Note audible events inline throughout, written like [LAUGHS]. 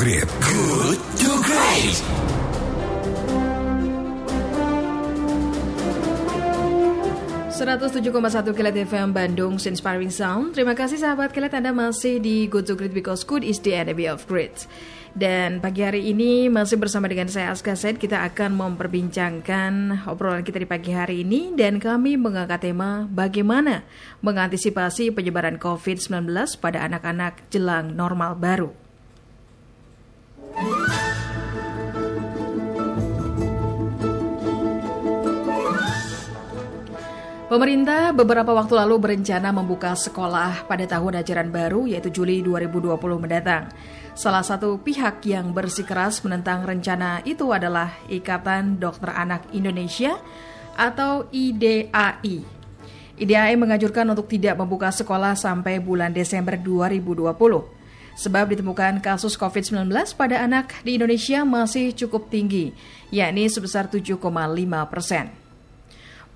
Great. Good to Great. satu Kilat FM Bandung Inspiring Sound. Terima kasih sahabat Kilat Anda masih di Good to Great because good is the enemy of great. Dan pagi hari ini masih bersama dengan saya Aska Said kita akan memperbincangkan obrolan kita di pagi hari ini dan kami mengangkat tema bagaimana mengantisipasi penyebaran COVID-19 pada anak-anak jelang normal baru. Pemerintah beberapa waktu lalu berencana membuka sekolah pada tahun ajaran baru yaitu Juli 2020 mendatang. Salah satu pihak yang bersikeras menentang rencana itu adalah Ikatan Dokter Anak Indonesia atau IDAI. IDAI mengajurkan untuk tidak membuka sekolah sampai bulan Desember 2020. Sebab ditemukan kasus COVID-19 pada anak di Indonesia masih cukup tinggi, yakni sebesar 7,5 persen.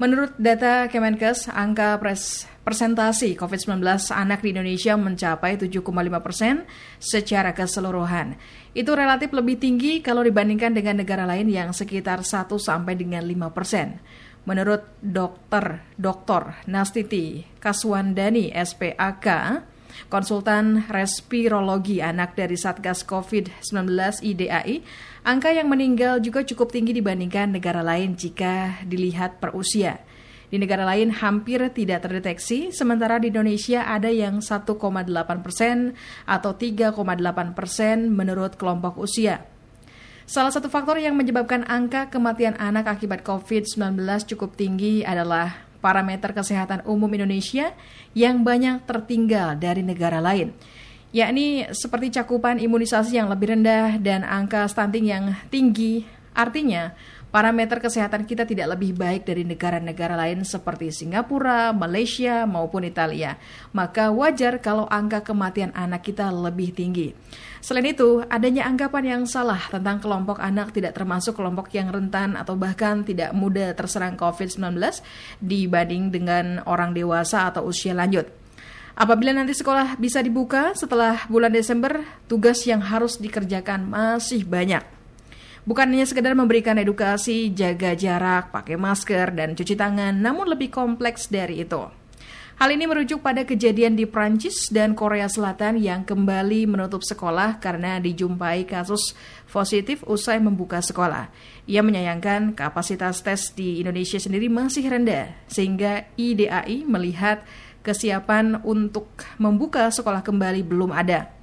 Menurut data Kemenkes, angka pres persentasi COVID-19 anak di Indonesia mencapai 7,5 persen secara keseluruhan. Itu relatif lebih tinggi kalau dibandingkan dengan negara lain yang sekitar 1 sampai dengan 5 persen. Menurut dokter Dr. Nastiti Kaswandani SPAK, konsultan respirologi anak dari Satgas COVID-19 IDAI, angka yang meninggal juga cukup tinggi dibandingkan negara lain jika dilihat per usia. Di negara lain hampir tidak terdeteksi, sementara di Indonesia ada yang 1,8 persen atau 3,8 persen menurut kelompok usia. Salah satu faktor yang menyebabkan angka kematian anak akibat COVID-19 cukup tinggi adalah parameter kesehatan umum Indonesia yang banyak tertinggal dari negara lain, yakni seperti cakupan imunisasi yang lebih rendah dan angka stunting yang tinggi. Artinya, parameter kesehatan kita tidak lebih baik dari negara-negara lain seperti Singapura, Malaysia, maupun Italia. Maka wajar kalau angka kematian anak kita lebih tinggi. Selain itu, adanya anggapan yang salah tentang kelompok anak tidak termasuk kelompok yang rentan atau bahkan tidak mudah terserang COVID-19 dibanding dengan orang dewasa atau usia lanjut. Apabila nanti sekolah bisa dibuka setelah bulan Desember, tugas yang harus dikerjakan masih banyak. Bukan hanya sekedar memberikan edukasi, jaga jarak, pakai masker, dan cuci tangan, namun lebih kompleks dari itu. Hal ini merujuk pada kejadian di Prancis dan Korea Selatan yang kembali menutup sekolah karena dijumpai kasus positif usai membuka sekolah. Ia menyayangkan kapasitas tes di Indonesia sendiri masih rendah, sehingga IDAI melihat kesiapan untuk membuka sekolah kembali belum ada.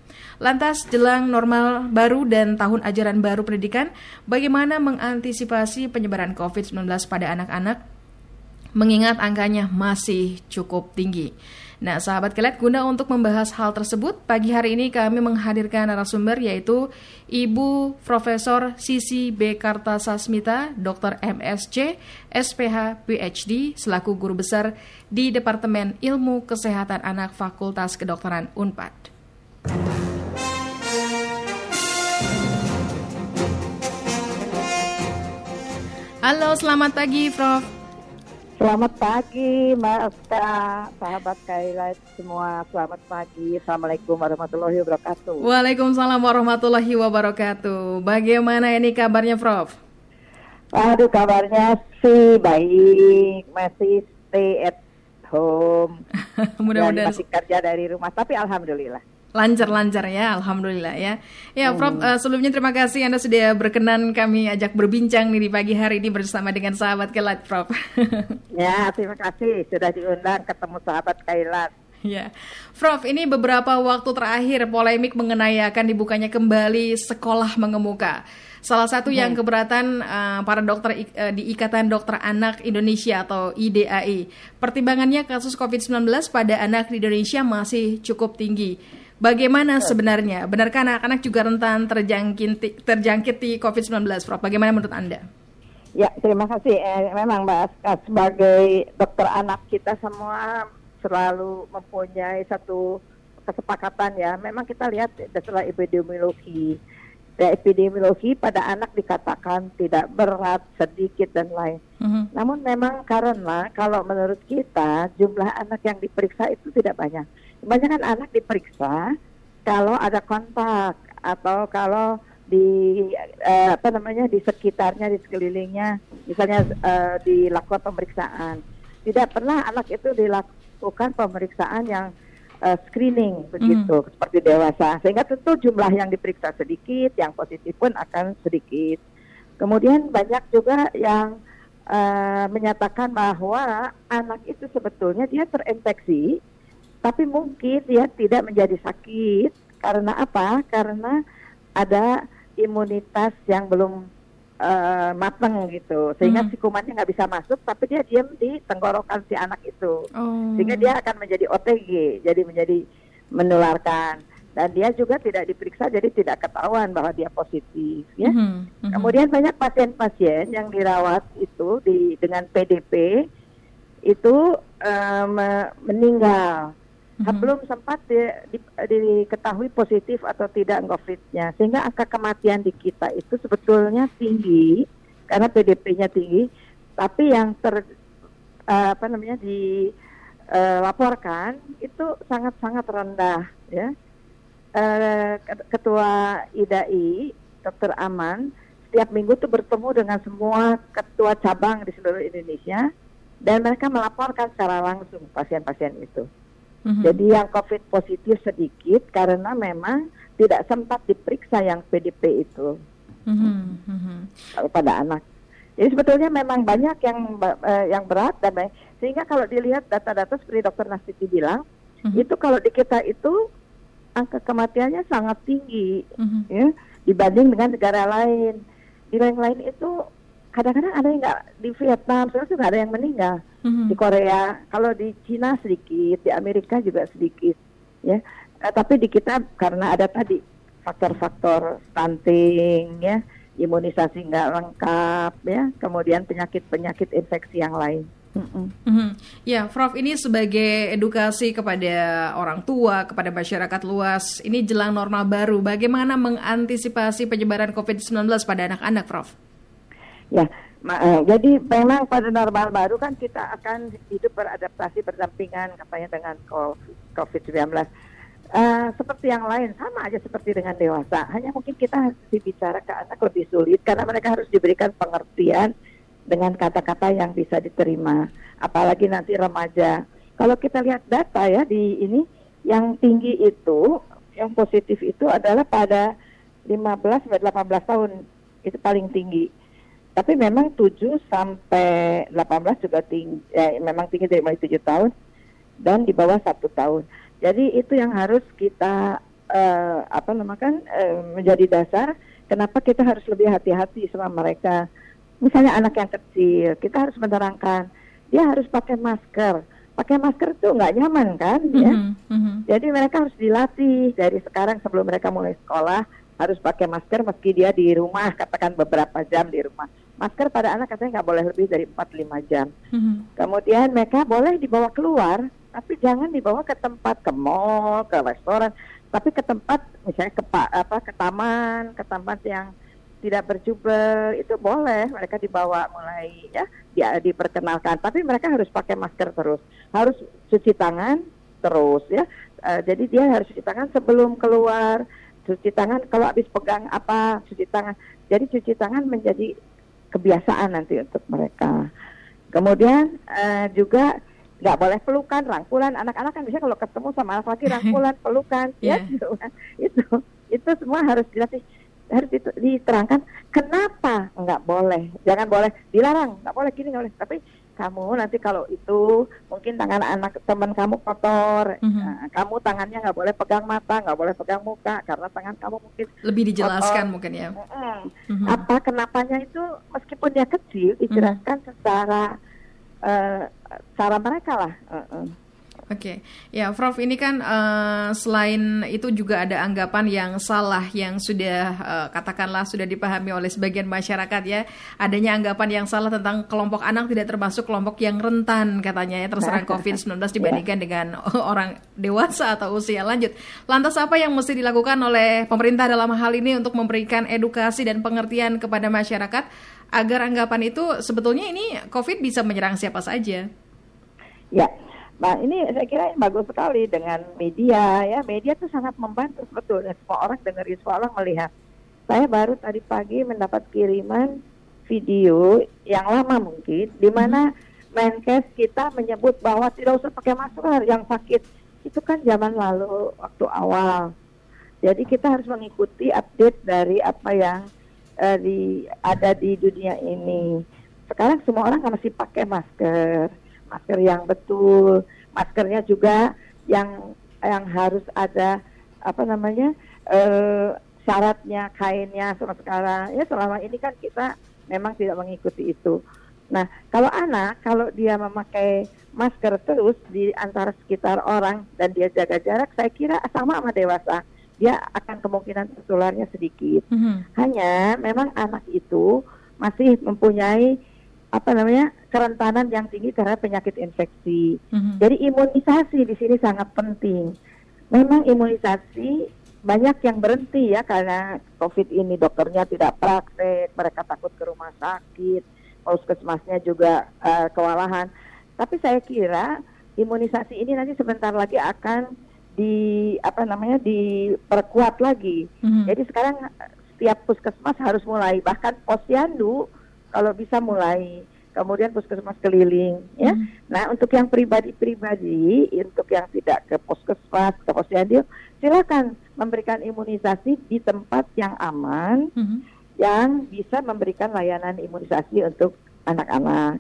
Lantas, jelang normal baru dan tahun ajaran baru pendidikan, bagaimana mengantisipasi penyebaran COVID-19 pada anak-anak? mengingat angkanya masih cukup tinggi. Nah, sahabat kelet, guna untuk membahas hal tersebut, pagi hari ini kami menghadirkan narasumber yaitu Ibu Profesor Sisi B. Kartasasmita, Dr. MSc, SPH, PhD, selaku guru besar di Departemen Ilmu Kesehatan Anak Fakultas Kedokteran UNPAD. Halo, selamat pagi, Prof. Selamat pagi, Mbak sahabat Kailat semua. Selamat pagi. Assalamualaikum warahmatullahi wabarakatuh. Waalaikumsalam warahmatullahi wabarakatuh. Bagaimana ini kabarnya, Prof? Aduh, kabarnya sih baik. Masih stay at home. [LAUGHS] Mudah-mudahan masih kerja dari rumah, tapi alhamdulillah lancar-lancar ya, alhamdulillah ya. Ya, Prof, uh, sebelumnya terima kasih Anda sudah berkenan kami ajak berbincang nih di pagi hari ini bersama dengan sahabat Kailat, Prof. [LAUGHS] ya, terima kasih sudah diundang ketemu sahabat Kailat. Ya, Prof, ini beberapa waktu terakhir polemik mengenai akan dibukanya kembali sekolah mengemuka. Salah satu hmm. yang keberatan uh, para dokter uh, di Ikatan Dokter Anak Indonesia atau IDAI, pertimbangannya kasus COVID-19 pada anak di Indonesia masih cukup tinggi. Bagaimana sebenarnya? Benarkah anak-anak juga rentan terjangkit terjangkit di COVID-19, Prof? Bagaimana menurut Anda? Ya, terima kasih. Eh, memang Mbak sebagai dokter anak kita semua selalu mempunyai satu kesepakatan ya. Memang kita lihat setelah epidemiologi. Ya, epidemiologi pada anak dikatakan tidak berat, sedikit dan lain. Mm-hmm. Namun memang karena kalau menurut kita jumlah anak yang diperiksa itu tidak banyak kebanyakan anak diperiksa kalau ada kontak atau kalau di uh, apa namanya di sekitarnya di sekelilingnya misalnya uh, dilakukan pemeriksaan. Tidak pernah anak itu dilakukan pemeriksaan yang uh, screening begitu mm. seperti dewasa. Sehingga tentu jumlah yang diperiksa sedikit yang positif pun akan sedikit. Kemudian banyak juga yang uh, menyatakan bahwa anak itu sebetulnya dia terinfeksi tapi mungkin dia tidak menjadi sakit. Karena apa? Karena ada imunitas yang belum uh, matang gitu. Sehingga hmm. si kumannya nggak bisa masuk tapi dia diam di tenggorokan si anak itu. Oh. sehingga dia akan menjadi OTG jadi menjadi menularkan. Dan dia juga tidak diperiksa jadi tidak ketahuan bahwa dia positif ya. Mm -hmm. kemudian banyak pasien-pasien yang dirawat itu di dengan PDP itu um, meninggal mm-hmm. belum sempat di, di, diketahui positif atau tidak COVID-nya, sehingga angka kematian di kita itu sebetulnya tinggi karena PDP-nya tinggi, tapi yang ter uh, apa namanya dilaporkan uh, itu sangat-sangat rendah, ya. Uh, ketua IDAI, Dr. Aman, setiap minggu tuh bertemu dengan semua ketua cabang di seluruh Indonesia dan mereka melaporkan secara langsung pasien-pasien itu. Mm-hmm. Jadi yang COVID positif sedikit karena memang tidak sempat diperiksa yang PDP itu mm-hmm. pada anak. Jadi sebetulnya memang banyak yang uh, yang berat dan baik. Sehingga kalau dilihat data-data seperti Dokter Nastiti bilang, mm-hmm. itu kalau di kita itu angka kematiannya sangat tinggi, mm-hmm. ya dibanding dengan negara lain. Di lain-lain itu kadang-kadang ada yang nggak di Vietnam, sebenarnya nggak ada yang meninggal hmm di Korea. Kalau di Cina sedikit, di Amerika juga sedikit, ya. Eh, tapi di kita karena ada tadi faktor-faktor stunting, ya, imunisasi nggak lengkap, ya, kemudian penyakit-penyakit infeksi yang lain. Mm-hmm. Ya, Prof, ini sebagai edukasi kepada orang tua, kepada masyarakat luas, ini jelang normal baru. Bagaimana mengantisipasi penyebaran COVID-19 pada anak-anak, Prof? Ya, Uh, jadi memang pada normal baru kan kita akan hidup beradaptasi berdampingan katanya dengan COVID-19. Uh, eh, seperti yang lain sama aja seperti dengan dewasa. Hanya mungkin kita harus bicara ke anak lebih sulit karena mereka harus diberikan pengertian dengan kata-kata yang bisa diterima. Apalagi nanti remaja. Kalau kita lihat data ya di ini yang tinggi itu yang positif itu adalah pada 15 sampai 18 tahun itu paling tinggi tapi memang 7 sampai 18 juga tinggi, eh, memang tinggi dari mulai 7 tahun dan di bawah satu tahun. Jadi itu yang harus kita uh, apa namanya uh, menjadi dasar kenapa kita harus lebih hati-hati sama mereka. Misalnya anak yang kecil, kita harus menerangkan dia harus pakai masker. Pakai masker itu nggak nyaman kan, ya. Mm -hmm. Jadi mereka harus dilatih dari sekarang sebelum mereka mulai sekolah harus pakai masker meski dia di rumah [LAUGHS] katakan beberapa jam di rumah. Masker pada anak katanya nggak boleh lebih dari 4-5 jam. Mm-hmm. kemudian mereka boleh dibawa keluar tapi jangan dibawa ke tempat ke mall ke restoran tapi ke tempat misalnya ke apa ke taman ke tempat yang tidak berjubel itu boleh. Mereka dibawa mulai ya dia diperkenalkan. Tapi mereka harus pakai masker terus. Harus cuci tangan terus ya. Uh, jadi dia harus cuci tangan sebelum keluar cuci tangan kalau habis pegang apa cuci tangan. Jadi cuci tangan menjadi kebiasaan nanti untuk mereka. Kemudian uh, juga nggak boleh pelukan rangkulan. Anak-anak kan bisa kalau ketemu sama anak laki rangkulan [LAUGHS] pelukan yeah. ya gitu itu itu semua harus dilatih harus diterangkan kenapa nggak boleh? Jangan boleh dilarang nggak boleh gini nggak boleh. Tapi kamu nanti kalau itu mungkin tangan anak teman kamu kotor, mm-hmm. nah, kamu tangannya nggak boleh pegang mata, nggak boleh pegang muka karena tangan kamu mungkin lebih dijelaskan kotor. mungkin ya. Mm-hmm. Apa kenapanya itu meskipun dia kecil dijelaskan mm-hmm. secara uh, cara mereka lah. Uh-uh. Oke, okay. ya Prof ini kan uh, selain itu juga ada anggapan yang salah yang sudah uh, katakanlah sudah dipahami oleh sebagian masyarakat ya, adanya anggapan yang salah tentang kelompok anak tidak termasuk kelompok yang rentan katanya ya terserang [LAUGHS] COVID-19 dibandingkan dengan [LAUGHS] orang dewasa atau usia lanjut. Lantas apa yang mesti dilakukan oleh pemerintah dalam hal ini untuk memberikan edukasi dan pengertian kepada masyarakat agar anggapan itu sebetulnya ini COVID bisa menyerang siapa saja? Ya, Nah ini saya kira bagus sekali dengan media ya. Media itu sangat membantu sebetulnya semua orang dengerin, semua orang melihat. Saya baru tadi pagi mendapat kiriman video yang lama mungkin, di mana Menkes kita menyebut bahwa tidak usah pakai masker yang sakit. Itu kan zaman lalu waktu awal. Jadi kita harus mengikuti update dari apa yang uh, di ada di dunia ini. Sekarang semua orang masih pakai masker masker yang betul, maskernya juga yang yang harus ada apa namanya uh, syaratnya kainnya sama sekarang ya selama ini kan kita memang tidak mengikuti itu. Nah kalau anak kalau dia memakai masker terus di antara sekitar orang dan dia jaga jarak, saya kira sama sama dewasa dia akan kemungkinan tertularnya sedikit. Mm -hmm. Hanya memang anak itu masih mempunyai apa namanya kerentanan yang tinggi terhadap penyakit infeksi. Mm-hmm. Jadi imunisasi di sini sangat penting. Memang imunisasi banyak yang berhenti ya karena COVID ini dokternya tidak praktek, mereka takut ke rumah sakit, puskesmasnya juga uh, kewalahan. Tapi saya kira imunisasi ini nanti sebentar lagi akan di apa namanya diperkuat lagi. Mm-hmm. Jadi sekarang setiap puskesmas harus mulai bahkan posyandu kalau bisa mulai kemudian puskesmas keliling ya. Hmm. Nah, untuk yang pribadi-pribadi, untuk yang tidak ke puskesmas, ke posyandu, silakan memberikan imunisasi di tempat yang aman hmm. yang bisa memberikan layanan imunisasi untuk anak-anak.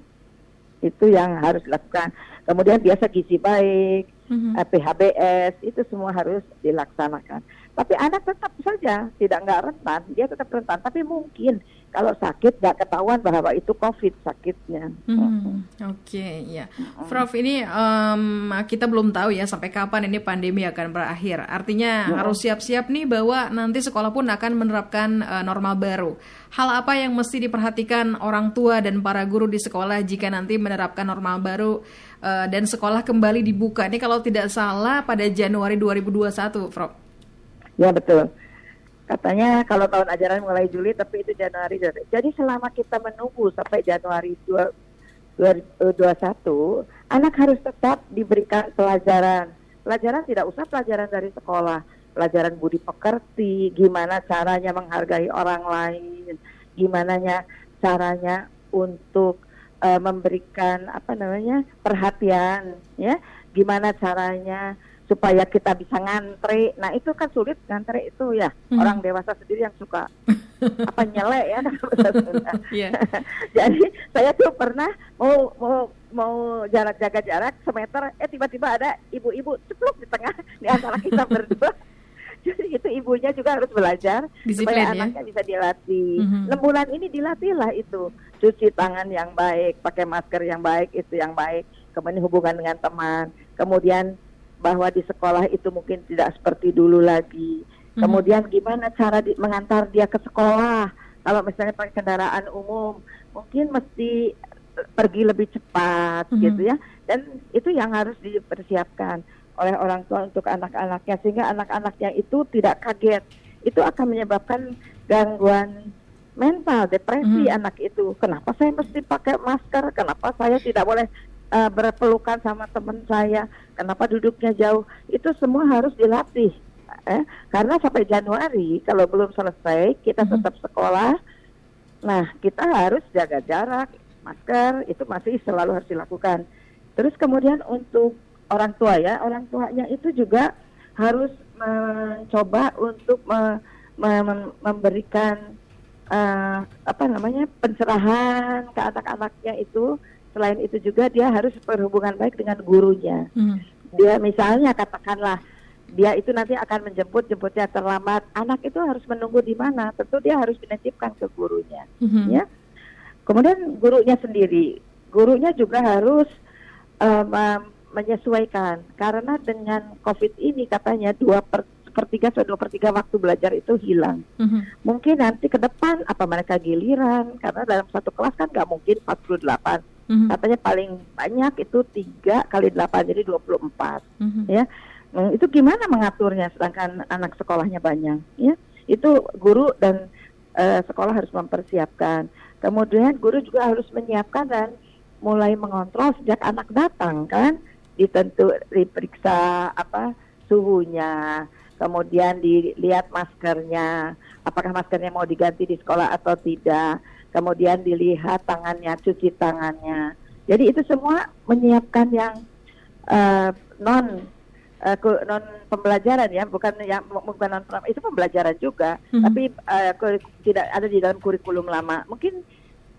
Itu yang harus dilakukan. Kemudian biasa gizi baik, hmm. eh, PHBS, itu semua harus dilaksanakan. Tapi anak tetap saja tidak nggak rentan, dia tetap rentan. Tapi mungkin kalau sakit nggak ketahuan bahwa itu COVID sakitnya. Hmm, Oke, okay, ya, Prof ini um, kita belum tahu ya sampai kapan ini pandemi akan berakhir. Artinya hmm. harus siap-siap nih bahwa nanti sekolah pun akan menerapkan uh, normal baru. Hal apa yang mesti diperhatikan orang tua dan para guru di sekolah jika nanti menerapkan normal baru uh, dan sekolah kembali dibuka? Ini kalau tidak salah pada Januari 2021, Prof. Ya betul. Katanya kalau tahun ajaran mulai Juli tapi itu Januari. Jadi selama kita menunggu sampai Januari 2021, anak harus tetap diberikan pelajaran. Pelajaran tidak usah pelajaran dari sekolah, pelajaran budi pekerti, gimana caranya menghargai orang lain, gimana caranya untuk uh, memberikan apa namanya perhatian, ya, gimana caranya supaya kita bisa ngantri. Nah itu kan sulit ngantri itu ya hmm. orang dewasa sendiri yang suka [LAUGHS] apa nyelek ya. [LAUGHS] yeah. [LAUGHS] Jadi saya tuh pernah mau mau mau jarak jaga jarak semeter, eh tiba-tiba ada ibu-ibu ceplok di tengah di antara kita berdua. Jadi itu ibunya juga harus belajar Disiplin, supaya ya? anaknya bisa dilatih. Mm-hmm. Enam bulan ini dilatihlah itu cuci tangan yang baik, pakai masker yang baik itu yang baik, kemudian hubungan dengan teman, kemudian bahwa di sekolah itu mungkin tidak seperti dulu lagi. Hmm. Kemudian gimana cara di, mengantar dia ke sekolah? Kalau misalnya pakai kendaraan umum, mungkin mesti eh, pergi lebih cepat hmm. gitu ya. Dan itu yang harus dipersiapkan oleh orang tua untuk anak-anaknya sehingga anak-anaknya itu tidak kaget. Itu akan menyebabkan gangguan mental, depresi hmm. anak itu. Kenapa saya mesti pakai masker? Kenapa saya tidak boleh uh, berpelukan sama teman saya, kenapa duduknya jauh, itu semua harus dilatih. Eh, karena sampai Januari kalau belum selesai kita mm-hmm. tetap sekolah, nah kita harus jaga jarak, masker itu masih selalu harus dilakukan. Terus kemudian untuk orang tua ya, orang tuanya itu juga harus mencoba untuk me, me, memberikan uh, apa namanya pencerahan ke anak-anaknya itu selain itu juga dia harus berhubungan baik dengan gurunya. Hmm. Dia misalnya katakanlah dia itu nanti akan menjemput jemputnya terlambat, anak itu harus menunggu di mana? Tentu dia harus menitipkan ke gurunya, hmm. ya. Kemudian gurunya sendiri, gurunya juga harus um, menyesuaikan karena dengan COVID ini katanya dua per sepertiga atau dua per tiga waktu belajar itu hilang. Mm-hmm. Mungkin nanti ke depan apa mereka giliran karena dalam satu kelas kan nggak mungkin 48 hmm Katanya paling banyak itu tiga kali delapan jadi 24 mm-hmm. ya. Nah, itu gimana mengaturnya sedangkan anak sekolahnya banyak ya. Itu guru dan uh, sekolah harus mempersiapkan. Kemudian guru juga harus menyiapkan dan mulai mengontrol sejak anak datang kan ditentu diperiksa apa suhunya, kemudian dilihat maskernya, apakah maskernya mau diganti di sekolah atau tidak, kemudian dilihat tangannya, cuci tangannya. Jadi itu semua menyiapkan yang uh, non uh, non pembelajaran ya, bukan yang bukan non itu pembelajaran juga, hmm. tapi uh, tidak ada di dalam kurikulum lama. Mungkin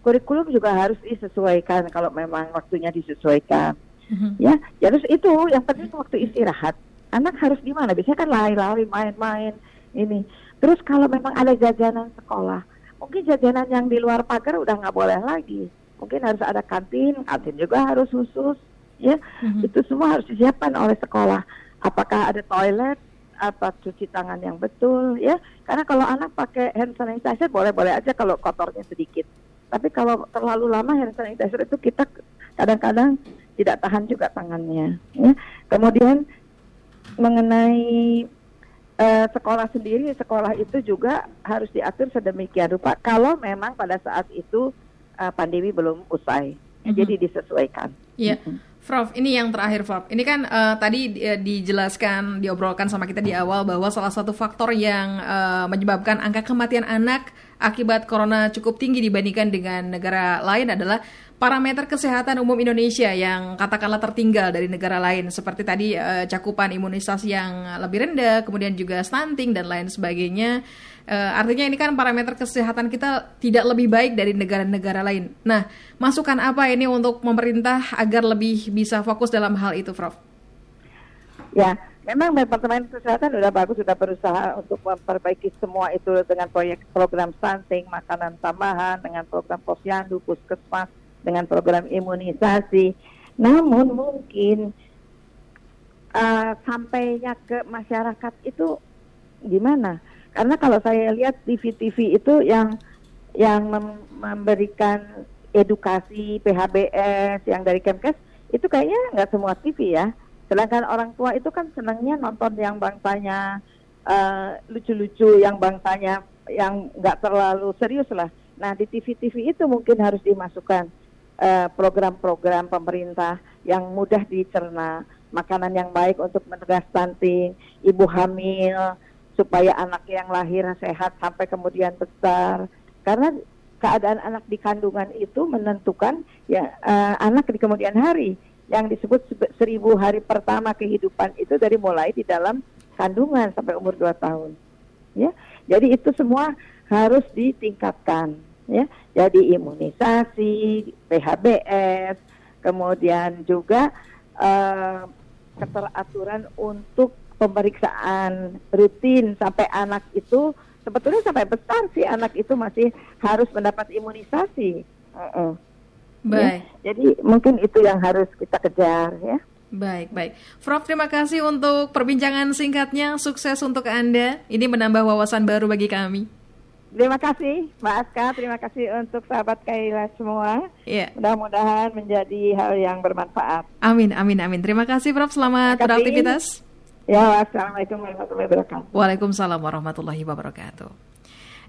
kurikulum juga harus disesuaikan kalau memang waktunya disesuaikan. Hmm. Ya, terus itu yang penting waktu istirahat anak harus gimana? Biasanya kan lari-lari, main-main ini. Terus kalau memang ada jajanan sekolah, mungkin jajanan yang di luar pagar udah nggak boleh lagi. Mungkin harus ada kantin, kantin juga harus khusus, ya. Mm-hmm. Itu semua harus disiapkan oleh sekolah. Apakah ada toilet, apa cuci tangan yang betul, ya. Karena kalau anak pakai hand sanitizer boleh-boleh aja kalau kotornya sedikit. Tapi kalau terlalu lama hand sanitizer itu kita kadang-kadang tidak tahan juga tangannya. Ya. Kemudian mengenai uh, sekolah sendiri, sekolah itu juga harus diatur sedemikian rupa. Kalau memang pada saat itu uh, pandemi belum usai, mm-hmm. jadi disesuaikan. Iya. Yeah. Mm-hmm. Prof, ini yang terakhir, Prof. Ini kan uh, tadi uh, dijelaskan, diobrolkan sama kita di awal bahwa salah satu faktor yang uh, menyebabkan angka kematian anak akibat corona cukup tinggi dibandingkan dengan negara lain adalah parameter kesehatan umum Indonesia yang katakanlah tertinggal dari negara lain seperti tadi uh, cakupan imunisasi yang lebih rendah, kemudian juga stunting dan lain sebagainya. Uh, artinya ini kan parameter kesehatan kita tidak lebih baik dari negara-negara lain. Nah, masukan apa ini untuk pemerintah agar lebih bisa fokus dalam hal itu, Prof? Ya, memang Departemen Kesehatan sudah bagus, sudah berusaha untuk memperbaiki semua itu dengan proyek program stunting, makanan tambahan, dengan program posyandu, puskesmas, dengan program imunisasi. Namun mungkin uh, sampainya ke masyarakat itu gimana? Karena kalau saya lihat TV-TV itu yang yang mem memberikan edukasi PHBS yang dari Kemkes itu kayaknya nggak semua TV ya. Sedangkan orang tua itu kan senangnya nonton yang bangsanya uh, lucu-lucu, yang bangsanya yang nggak terlalu serius lah. Nah di TV-TV itu mungkin harus dimasukkan Eh, program-program pemerintah yang mudah dicerna, makanan yang baik untuk mencegah stunting, ibu hamil, supaya anak yang lahir sehat sampai kemudian besar. Karena keadaan anak di kandungan itu menentukan ya uh, anak di kemudian hari yang disebut seribu hari pertama kehidupan itu dari mulai di dalam kandungan sampai umur dua tahun. Ya, jadi itu semua harus ditingkatkan ya jadi imunisasi PHBS kemudian juga uh, keteraturan untuk pemeriksaan rutin sampai anak itu sebetulnya sampai besar sih anak itu masih harus mendapat imunisasi uh -uh. Baik ya, jadi mungkin itu yang harus kita kejar ya Baik, baik. Prof, terima kasih untuk perbincangan singkatnya. Sukses untuk Anda. Ini menambah wawasan baru bagi kami. Terima kasih Mbak Aska, terima kasih untuk sahabat Kaila semua. Iya. Mudah-mudahan menjadi hal yang bermanfaat. Amin, amin, amin. Terima kasih Prof, selamat beraktivitas. Ya, Assalamualaikum warahmatullahi wabarakatuh. Waalaikumsalam warahmatullahi wabarakatuh.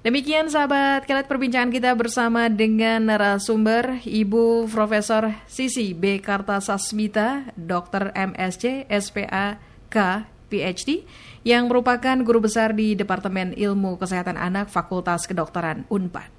Demikian sahabat kelet perbincangan kita bersama dengan narasumber Ibu Profesor Sisi B. Kartasasmita, Dr. MSc, SPA, K, PhD yang merupakan guru besar di Departemen Ilmu Kesehatan Anak Fakultas Kedokteran UNPAD.